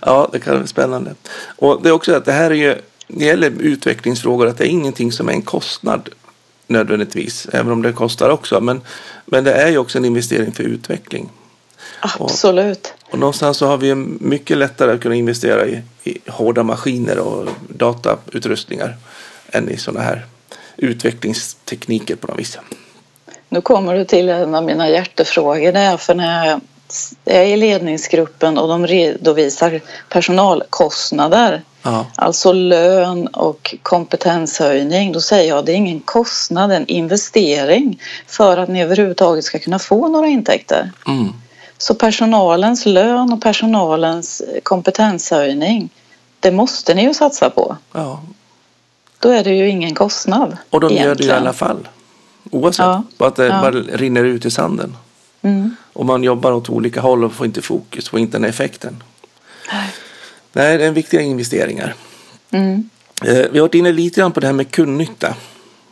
Speaker 1: ja det kan vara spännande. Och det är också att det här är ju, det gäller utvecklingsfrågor, att det är ingenting som är en kostnad nödvändigtvis, även om det kostar också. Men, men det är ju också en investering för utveckling.
Speaker 2: Absolut.
Speaker 1: Och någonstans så har vi mycket lättare att kunna investera i, i hårda maskiner och datautrustningar än i sådana här utvecklingstekniker på något vis.
Speaker 2: Nu kommer du till en av mina hjärtefrågor. Det är för när jag är i ledningsgruppen och de redovisar personalkostnader,
Speaker 1: Ja,
Speaker 2: alltså lön och kompetenshöjning, då säger jag att det är ingen kostnad, det är en investering för att ni överhuvudtaget ska kunna få några intäkter.
Speaker 1: mm.
Speaker 2: Så personalens lön och personalens kompetenshöjning, det måste ni ju satsa på.
Speaker 1: ja.
Speaker 2: Då är det ju ingen kostnad.
Speaker 1: Och de gör det i
Speaker 2: egentligen.
Speaker 1: alla fall. Oavsett.
Speaker 2: Ja.
Speaker 1: Bara att det
Speaker 2: Ja.
Speaker 1: bara rinner ut i sanden.
Speaker 2: Mm.
Speaker 1: Och man jobbar åt olika håll och får inte fokus, får inte den effekten. Nej, det är viktiga investeringar.
Speaker 2: Mm.
Speaker 1: Eh, Vi har varit inne lite grann på det här med kundnytta.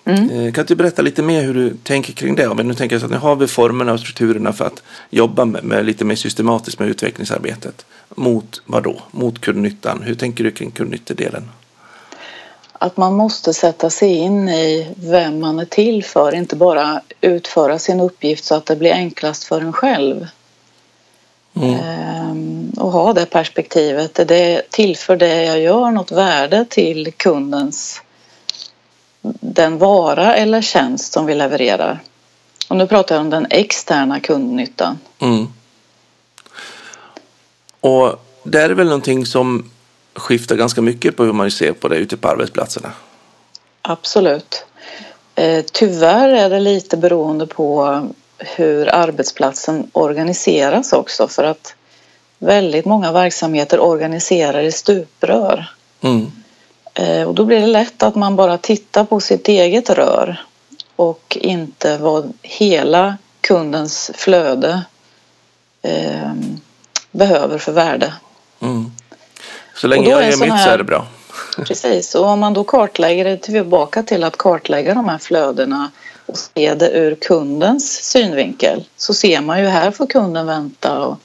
Speaker 2: Mm.
Speaker 1: Eh, Kan du berätta lite mer hur du tänker kring det? Men nu tänker jag så att nu har vi formerna och strukturerna för att jobba med, med lite mer systematiskt med utvecklingsarbetet. Mot vad då? Mot kundnyttan. Hur tänker du kring kundnyttedelen?
Speaker 2: Att man måste sätta sig in i vem man är till för, inte bara utföra sin uppgift så att det blir enklast för en själv.
Speaker 1: Mm.
Speaker 2: Ehm, och ha det perspektivet. Är det tillför det jag gör något värde till kundens den vara eller tjänst som vi levererar? Och nu pratar jag om den externa kundnyttan.
Speaker 1: Mm. Och det är väl någonting som skiftar ganska mycket på hur man ser på det ute på arbetsplatserna.
Speaker 2: Absolut. Eh, tyvärr är det lite beroende på hur arbetsplatsen organiseras också för att väldigt många verksamheter organiserar i stuprör.
Speaker 1: Mm.
Speaker 2: Eh, och då blir det lätt att man bara tittar på sitt eget rör och inte vad hela kundens flöde eh, behöver för värde.
Speaker 1: Så länge jag
Speaker 2: är
Speaker 1: gör mitt så
Speaker 2: här-
Speaker 1: är det bra.
Speaker 2: Precis, och om man då kartlägger det tillbaka till att kartlägga de här flödena och se det ur kundens synvinkel så ser man ju här får kunden vänta och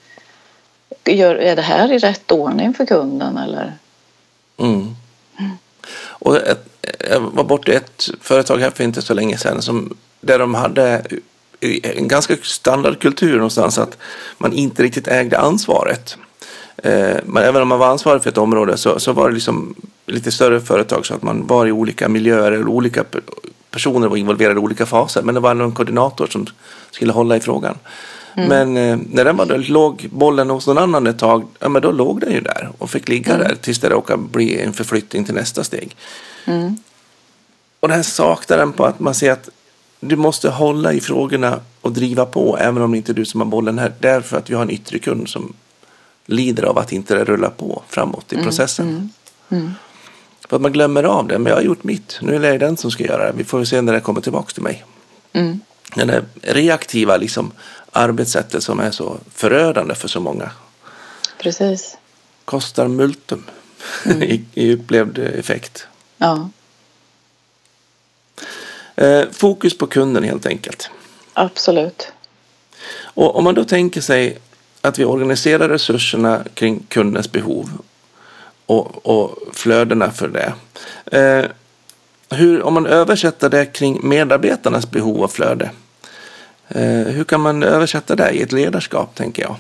Speaker 2: gör, är det här i rätt ordning för kunden eller?
Speaker 1: Mm. Och ett, jag var borta i ett företag här för inte så länge sedan som, där de hade en ganska standardkultur någonstans att man inte riktigt ägde ansvaret. Eh, Men även om man var ansvarig för ett område så, så var det liksom lite större företag så att man var i olika miljöer eller olika pe- personer var involverade i olika faser. Men det var någon koordinator som skulle hålla i frågan. Men eh, när den var, då låg bollen hos någon annan ett tag, ja, men då låg den ju där och fick ligga där tills det råkade bli en förflyttning till nästa steg.
Speaker 2: Mm.
Speaker 1: Och det här saknar den på att man ser att du måste hålla i frågorna och driva på även om det inte är du som har bollen här. Därför att vi har en yttre kund som lider av att inte det rullar på framåt i processen. Mm, mm, för att man glömmer av det. Men jag har gjort mitt. Nu är det den som ska göra det. Vi får se när det kommer tillbaka till mig. Mm. Den där reaktiva liksom, arbetssättet som är så förödande för så många.
Speaker 2: Precis.
Speaker 1: Kostar multum mm. i, i upplevd effekt.
Speaker 2: Ja.
Speaker 1: Eh, fokus på kunden helt enkelt.
Speaker 2: Absolut.
Speaker 1: Och om man då tänker sig att vi organiserar resurserna kring kundens behov och, och flödena för det. Eh, hur, om man översätter det kring medarbetarnas behov och flöde. Eh, hur kan man översätta det i ett ledarskap, tänker jag?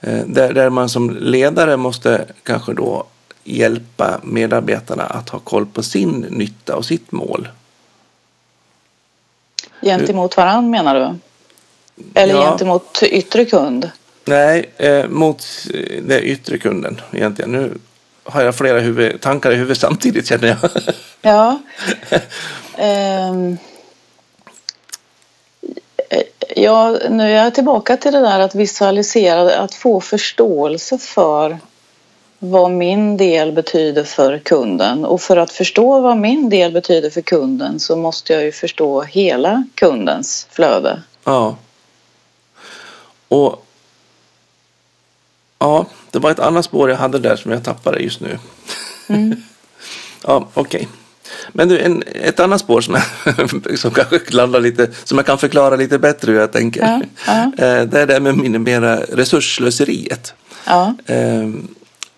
Speaker 1: Eh, där, där man som ledare måste kanske då hjälpa medarbetarna att ha koll på sin nytta och sitt mål.
Speaker 2: Gentemot varandra menar du? Eller ja. gentemot yttre kund?
Speaker 1: Nej, eh, mot den yttre kunden egentligen. Nu har jag flera huvud, tankar i huvudet samtidigt känner jag.
Speaker 2: ja. Um, ja, nu är jag tillbaka till det där att visualisera, att få förståelse för vad min del betyder för kunden. Och för att förstå vad min del betyder för kunden så måste jag ju förstå hela kundens flöde.
Speaker 1: Ja. Och Ja, det var ett annat spår jag hade där som jag tappade just nu. Mm. ja, okej. Okay. Men du, en, ett annat spår som, jag, som kanske landar lite, som jag kan förklara lite bättre hur jag tänker. Ja, ja. Eh, det är det med minimera resursslöseriet.
Speaker 2: Ja.
Speaker 1: Ehm,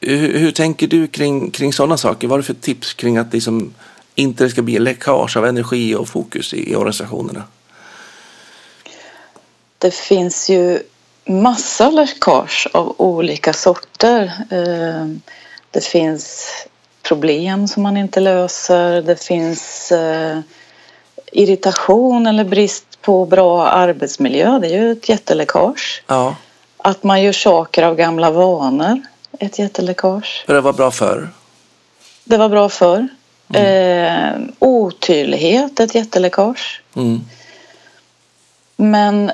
Speaker 1: hur, hur, tänker du kring, kring sådana saker? Vad är det för tips kring att liksom inte ska bli läckage av energi och fokus i, i organisationerna?
Speaker 2: Det finns ju massa läckage av olika sorter. Eh, det finns problem som man inte löser. Det finns eh, irritation eller brist på bra arbetsmiljö. Det är ju ett jätteläckage.
Speaker 1: Ja.
Speaker 2: Att man gör saker av gamla vanor. Ett jätteläckage.
Speaker 1: För det var bra förr?
Speaker 2: Det var bra förr. Mm. Eh, otydlighet, ett jätteläckage.
Speaker 1: Mm.
Speaker 2: Men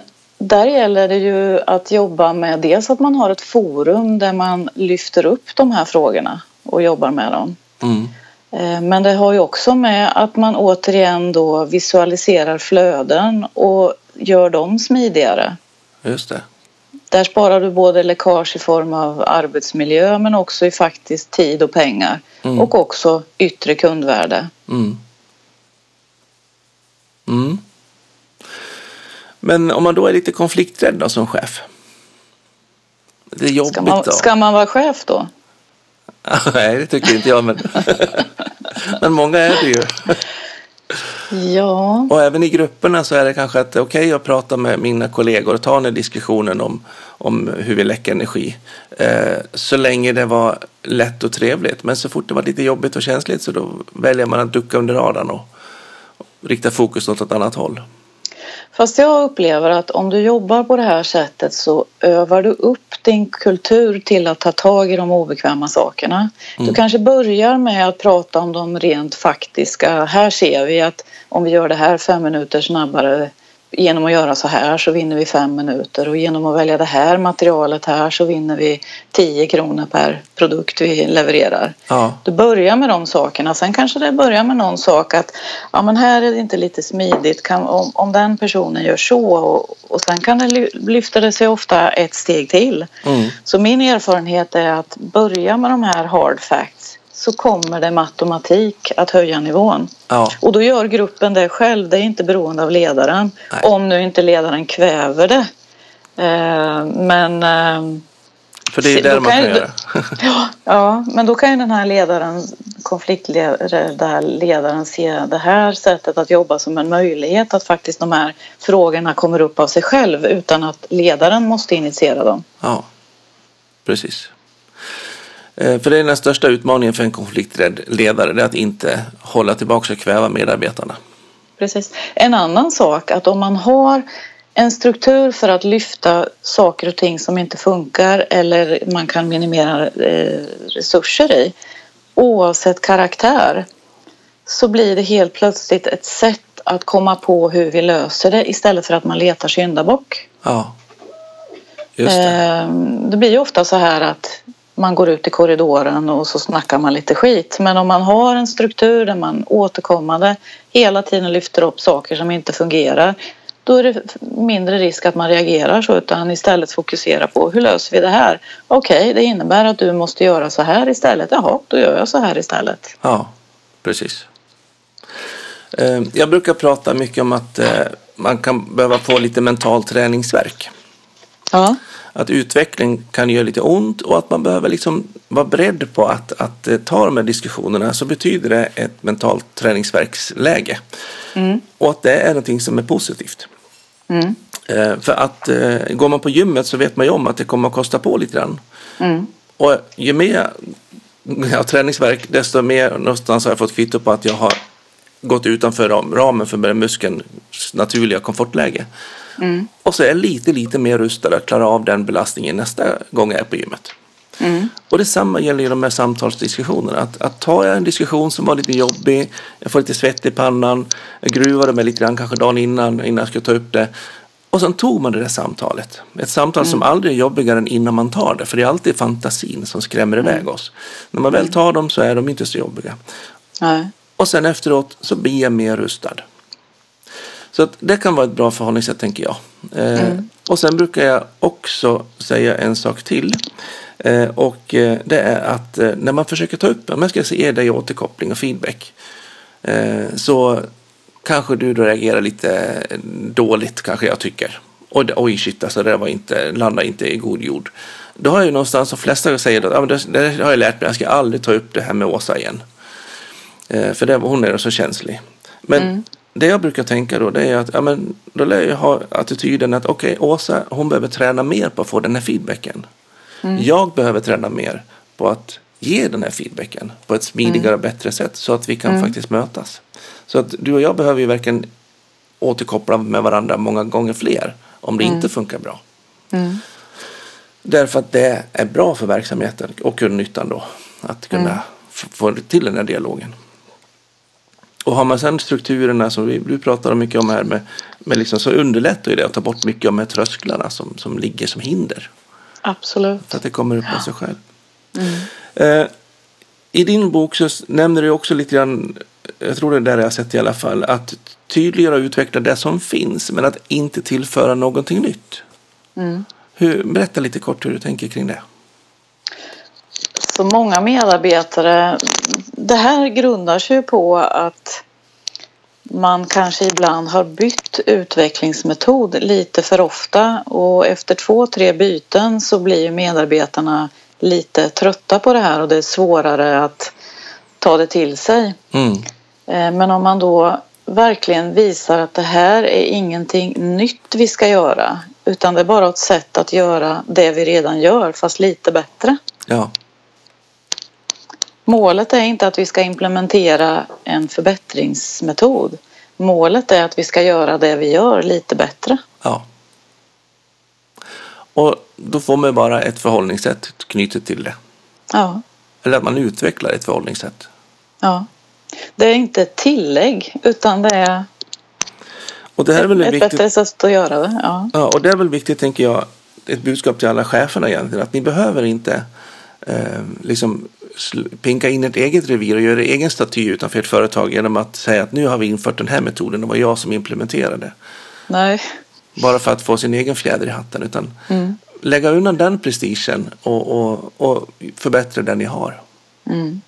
Speaker 2: där gäller det ju att jobba med dels att man har ett forum där man lyfter upp de här frågorna och jobbar med dem.
Speaker 1: Mm.
Speaker 2: Eh, men det har ju också med att man återigen då visualiserar flöden och gör dem smidigare.
Speaker 1: Just det.
Speaker 2: Där sparar du både läckage i form av arbetsmiljö men också i faktiskt tid och pengar. Mm. Och också yttre kundvärde.
Speaker 1: Mm. Men om man då är lite konflikträdd då, som chef? Det är jobbigt ska
Speaker 2: man,
Speaker 1: då.
Speaker 2: Ska man vara chef då?
Speaker 1: Nej, det tycker inte jag. Men, men många är det ju.
Speaker 2: Ja.
Speaker 1: Och även i grupperna så är det kanske att okej, okay, jag pratar med mina kollegor och tar den diskussionen om, om hur vi läcker energi. Eh, så länge det var lätt och trevligt. Men så fort det var lite jobbigt och känsligt så då väljer man att ducka under radarn och, och rikta fokus åt ett annat håll.
Speaker 2: Fast jag upplever att om du jobbar på det här sättet så övar du upp din kultur till att ta tag i de obekväma sakerna. Mm. Du kanske börjar med att prata om de rent faktiska. Här ser vi att om vi gör det här fem minuter snabbare genom att göra så här så vinner vi fem minuter och genom att välja det här materialet här så vinner vi 10 kronor per produkt vi levererar.
Speaker 1: Ja.
Speaker 2: Du börjar med de sakerna. Sen kanske det börjar med någon sak att ja, men här är det inte lite smidigt. Kan, om, om den personen gör så och, och sen kan det lyfta det sig ofta ett steg till.
Speaker 1: Mm.
Speaker 2: Så min erfarenhet är att börja med de här hard facts så kommer det med automatik att höja nivån.
Speaker 1: Ja.
Speaker 2: Och då gör gruppen det själv, det är inte beroende av ledaren. Nej. Om nu inte ledaren kväver det. Eh, men... Eh,
Speaker 1: För det är ju där man kan göra
Speaker 2: ja, ja, men då kan ju den här ledaren, konfliktledaren se det här sättet att jobba som en möjlighet att faktiskt de här frågorna kommer upp av sig själv utan att ledaren måste initiera dem.
Speaker 1: Ja, precis. Eh, för det är den största utmaningen för en konflikträdd ledare, det är att inte hålla tillbaka och kväva medarbetarna.
Speaker 2: Precis. En annan sak att om man har en struktur för att lyfta saker och ting som inte funkar eller man kan minimera eh, resurser i oavsett karaktär så blir det helt plötsligt ett sätt att komma på hur vi löser det istället för att man letar syndabock.
Speaker 1: Ja. Just det.
Speaker 2: Ehm, det blir ju ofta så här att man går ut i korridoren och så snackar man lite skit. Men om man har en struktur där man återkommande hela tiden lyfter upp saker som inte fungerar då är det mindre risk att man reagerar så utan istället fokusera på hur löser vi det här? Okej, okay, det innebär att du måste göra så här istället. Jaha, då gör jag så här istället.
Speaker 1: Ja, precis. Ehm, jag brukar prata mycket om att eh, man kan behöva få lite mental träningsverk.
Speaker 2: Ja.
Speaker 1: Att utveckling kan göra lite ont och att man behöver liksom vara beredd på att, att eh, ta de här diskussionerna så betyder det ett mentalt träningsverksläge.
Speaker 2: Mm.
Speaker 1: Och att det är någonting som är positivt.
Speaker 2: Mm.
Speaker 1: Eh, för att eh, går man på gymmet så vet man ju om att det kommer att kosta på lite grann.
Speaker 2: Mm.
Speaker 1: Och ju mer jag har träningsverk desto mer någonstans har jag fått kvitto på att jag har gått utanför ramen för muskelns naturliga komfortläge.
Speaker 2: Mm.
Speaker 1: Och så är jag lite, lite mer rustad att klara av den belastningen nästa gång jag är på gymmet.
Speaker 2: Mm.
Speaker 1: Och detsamma gäller ju de här samtalsdiskussionerna. Att, att tar jag en diskussion som var lite jobbig, jag får lite svett i pannan, jag gruvade mig lite grann kanske dagen innan, innan jag skulle ta upp det. Och sen tog man det där samtalet. Ett samtal mm. som aldrig är jobbigare än innan man tar det. För det är alltid fantasin som skrämmer mm. iväg oss. När man väl tar dem så är de inte så jobbiga.
Speaker 2: Nej.
Speaker 1: Och sen efteråt så blir jag mer rustad. Så att det kan vara ett bra förhållningssätt tänker jag. Eh, mm. Och sen brukar jag också säga en sak till. Eh, och eh, det är att eh, när man försöker ta upp, om jag ska ge dig återkoppling och feedback. Eh, så kanske du då reagerar lite dåligt kanske jag tycker. Och oj shit alltså det var inte, landade inte i god jord. Då har jag ju någonstans, de flesta säger att ja, det, det har jag lärt mig, jag ska aldrig ta upp det här med Åsa igen. För det, hon är så känslig. Men mm. Det jag brukar tänka då det är att ja, men, då lär jag ha attityden att okej okay, Åsa hon behöver träna mer på att få den här feedbacken. Mm. Jag behöver träna mer på att ge den här feedbacken på ett smidigare och mm. bättre sätt så att vi kan mm. faktiskt mötas. Så att du och jag behöver ju verkligen återkoppla med varandra många gånger fler om det mm. inte funkar bra.
Speaker 2: Mm.
Speaker 1: Därför att det är bra för verksamheten och kundnyttan då att kunna mm. få till den här dialogen. Och har man sedan strukturerna som vi, du pratar mycket om här med, med liksom, så underlättar ju det att ta bort mycket av de här trösklarna som, som ligger som hinder.
Speaker 2: Absolut.
Speaker 1: Så att det kommer upp av sig själv.
Speaker 2: Mm.
Speaker 1: Eh, I din bok så nämner du också lite grann, jag tror det är där jag har sett i alla fall, att tydliggöra och utveckla det som finns men att inte tillföra någonting nytt.
Speaker 2: Mm.
Speaker 1: Hur, berätta lite kort hur du tänker kring det.
Speaker 2: Många medarbetare, det här grundar sig på att man kanske ibland har bytt utvecklingsmetod lite för ofta och efter två, tre byten så blir medarbetarna lite trötta på det här och det är svårare att ta det till sig.
Speaker 1: Mm.
Speaker 2: Eh, men om man då verkligen visar att det här är ingenting nytt vi ska göra utan det är bara ett sätt att göra det vi redan gör fast lite bättre.
Speaker 1: Ja.
Speaker 2: Målet är inte att vi ska implementera en förbättringsmetod. Målet är att vi ska göra det vi gör lite bättre.
Speaker 1: Ja. Och då får man bara ett förhållningssätt knutet till det.
Speaker 2: Ja.
Speaker 1: Eller att man utvecklar ett förhållningssätt.
Speaker 2: Ja. Det är inte ett tillägg utan det är
Speaker 1: och det här är väl
Speaker 2: ett
Speaker 1: viktigt.
Speaker 2: bättre sätt att göra det. Ja.
Speaker 1: ja, och det är väl viktigt tänker jag, ett budskap till alla cheferna egentligen, att ni behöver inte eh, liksom pinka in ett eget revir och göra egen staty utanför ett företag genom att säga att nu har vi infört den här metoden, det var jag som implementerade.
Speaker 2: Nej.
Speaker 1: Bara för att få sin egen fjäder i hatten, utan
Speaker 2: mm.
Speaker 1: lägga undan den prestigen och, och, och förbättra den ni har.
Speaker 2: Mm.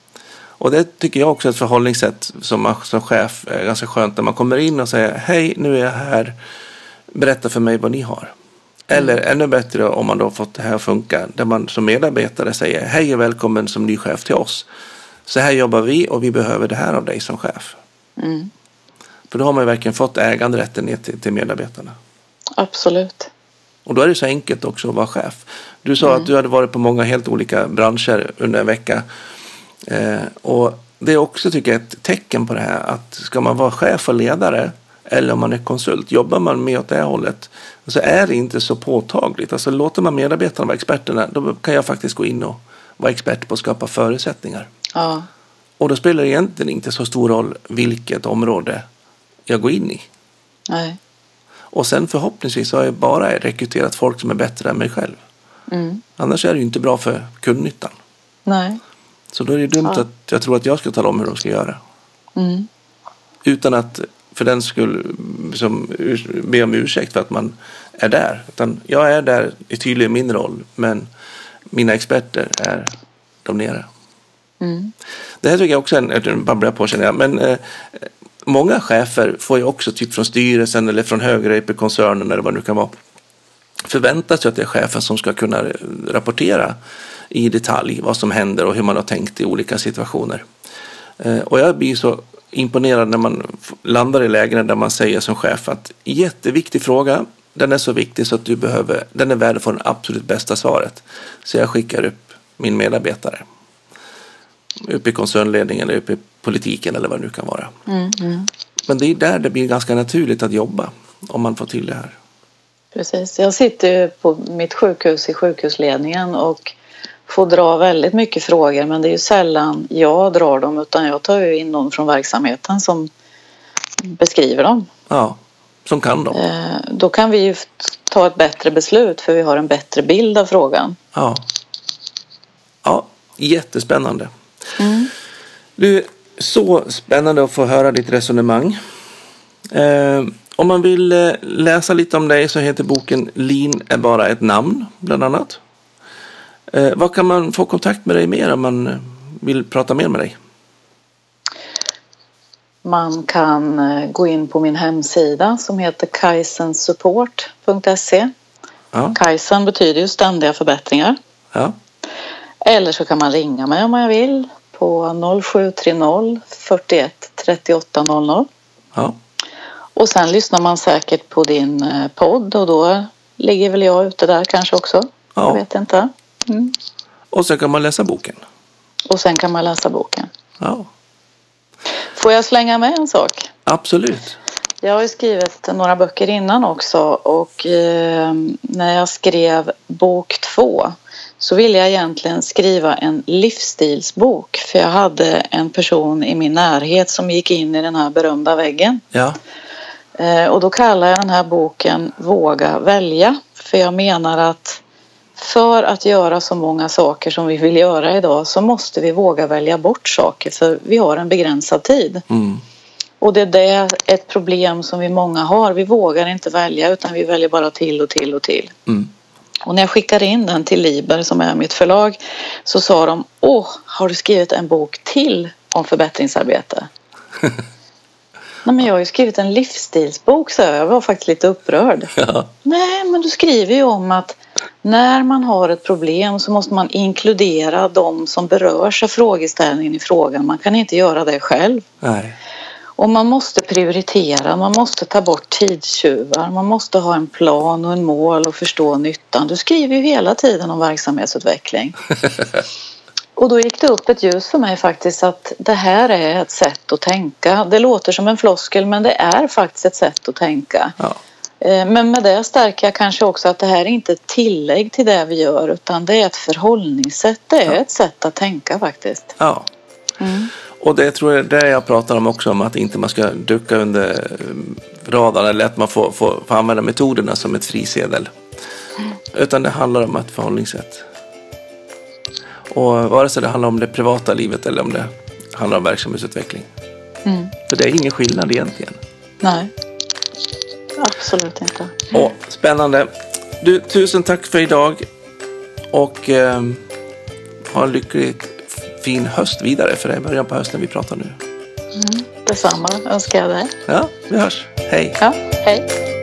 Speaker 1: Och det tycker jag också är ett förhållningssätt som man som chef är ganska skönt när man kommer in och säger hej, nu är jag här, berätta för mig vad ni har. Eller ännu bättre om man då fått det här att funka, där man som medarbetare säger hej och välkommen som ny chef till oss. Så här jobbar vi och vi behöver det här av dig som chef.
Speaker 2: Mm.
Speaker 1: För då har man ju verkligen fått äganderätten ner till, till medarbetarna.
Speaker 2: Absolut.
Speaker 1: Och då är det så enkelt också att vara chef. Du sa
Speaker 2: Mm.
Speaker 1: att du hade varit på många helt olika branscher under en vecka. Eh, och det är också tycker jag ett tecken på det här att ska man vara chef och ledare eller om man är konsult, jobbar man med åt det här hållet så är det inte så påtagligt. Alltså låter man medarbetarna vara experterna då kan jag faktiskt gå in och vara expert på att skapa förutsättningar.
Speaker 2: Ja.
Speaker 1: Och då spelar det egentligen inte så stor roll vilket område jag gå in i.
Speaker 2: Nej.
Speaker 1: Och sen förhoppningsvis har jag bara rekryterat folk som är bättre än mig själv.
Speaker 2: Mm.
Speaker 1: Annars är det ju inte bra för kundnyttan.
Speaker 2: Nej.
Speaker 1: Så då är det dumt
Speaker 2: Ja.
Speaker 1: att jag tror att jag ska tala om hur de ska göra.
Speaker 2: Mm.
Speaker 1: Utan att för den skull som, ur- be om ursäkt för att man är där. Utan jag är där, är tydlig i min roll, men mina experter är de nere.
Speaker 2: Mm.
Speaker 1: Det här tycker jag också är en, jag på känner jag, men eh, många chefer får ju också typ från styrelsen eller från högre upp i koncernen eller vad det nu kan vara förväntar sig att det är chefen som ska kunna rapportera i detalj vad som händer och hur man har tänkt i olika situationer. Eh, Och jag blir så imponerad när man landar i lägen där man säger som chef att jätteviktig fråga, den är så viktig så att du behöver, den är värd att få det absolut bästa svaret. Så jag skickar upp min medarbetare. Upp i koncernledningen eller upp i politiken eller vad det nu kan vara.
Speaker 2: Mm. Mm.
Speaker 1: Men det är där det blir ganska naturligt att jobba om man får till det här.
Speaker 2: Precis. Jag sitter på mitt sjukhus i sjukhusledningen och får dra väldigt mycket frågor men det är ju sällan jag drar dem utan jag tar ju in någon från verksamheten som beskriver dem.
Speaker 1: Ja, som kan dem.
Speaker 2: Eh, Då kan vi ju ta ett bättre beslut för vi har en bättre bild av frågan.
Speaker 1: Ja. Ja, jättespännande.
Speaker 2: Mm.
Speaker 1: Du, så spännande att få höra ditt resonemang. Eh, om man vill eh, läsa lite om dig så heter boken Lean är bara ett namn, bland annat. Eh, vad kan man få kontakt med dig mer om man eh, vill prata mer med dig?
Speaker 2: Man kan eh, gå in på min hemsida som heter kaisensupport.se.
Speaker 1: Ja,
Speaker 2: Kaizen betyder ju ständiga förbättringar.
Speaker 1: ja,
Speaker 2: Eller så kan man ringa mig om man vill på 0730 41 38 00.
Speaker 1: ja.
Speaker 2: Och sen lyssnar man säkert på din eh, podd och då ligger väl jag ute där kanske också.
Speaker 1: Ja.
Speaker 2: Jag vet inte. Mm.
Speaker 1: Och så kan man läsa boken.
Speaker 2: Och sen kan man läsa boken.
Speaker 1: Ja,
Speaker 2: Får jag slänga med en sak?
Speaker 1: absolut.
Speaker 2: Jag har ju skrivit några böcker innan också och eh, när jag skrev bok två så ville jag egentligen skriva en livsstilsbok för jag hade en person i min närhet som gick in i den här berömda väggen.
Speaker 1: Ja,
Speaker 2: Eh, och då kallar jag den här boken Våga välja för jag menar att för att göra så många saker som vi vill göra idag så måste vi våga välja bort saker för vi har en begränsad tid.
Speaker 1: mm.
Speaker 2: Och det är det ett problem som vi många har. Vi vågar inte välja utan vi väljer bara till och till och till.
Speaker 1: Mm.
Speaker 2: Och när jag skickade in den till Liber som är mitt förlag så sa de Åh, har du skrivit en bok till om förbättringsarbete? Nej men jag har ju skrivit en livsstilsbok så jag var faktiskt lite upprörd.
Speaker 1: ja,
Speaker 2: Nej men du skriver ju om att när man har ett problem så måste man inkludera de som berörs av frågeställningen i frågan. Man kan inte göra det själv.
Speaker 1: nej,
Speaker 2: Och man måste prioritera, man måste ta bort tidstjuvar, man måste ha en plan och en mål och förstå nyttan. Du skriver ju hela tiden om verksamhetsutveckling. Och då gick det upp ett ljus för mig faktiskt att det här är ett sätt att tänka. Det låter som en floskel men det är faktiskt ett sätt att tänka.
Speaker 1: ja,
Speaker 2: Eh, Men med det stärker jag kanske också att det här är inte ett tillägg till det vi gör utan det är ett förhållningssätt. Det är ett sätt att tänka faktiskt.
Speaker 1: ja.
Speaker 2: Mm.
Speaker 1: Och det tror jag det jag pratar om också, om att inte man ska ducka under radarn eller att man får, får, får använda metoderna som ett frisedel. Utan det handlar om ett förhållningssätt. Och vare sig det handlar om det privata livet eller om det handlar om verksamhetsutveckling.
Speaker 2: Mm.
Speaker 1: För det är ingen skillnad egentligen.
Speaker 2: Nej, absolut inte.
Speaker 1: Och spännande. Du, tusen tack för idag. Och eh, ha en lycklig fin höst vidare. För det är början på hösten vi pratar nu.
Speaker 2: Detsamma önskar jag dig.
Speaker 1: Ja, vi hörs. Hej.
Speaker 2: Ja, hej.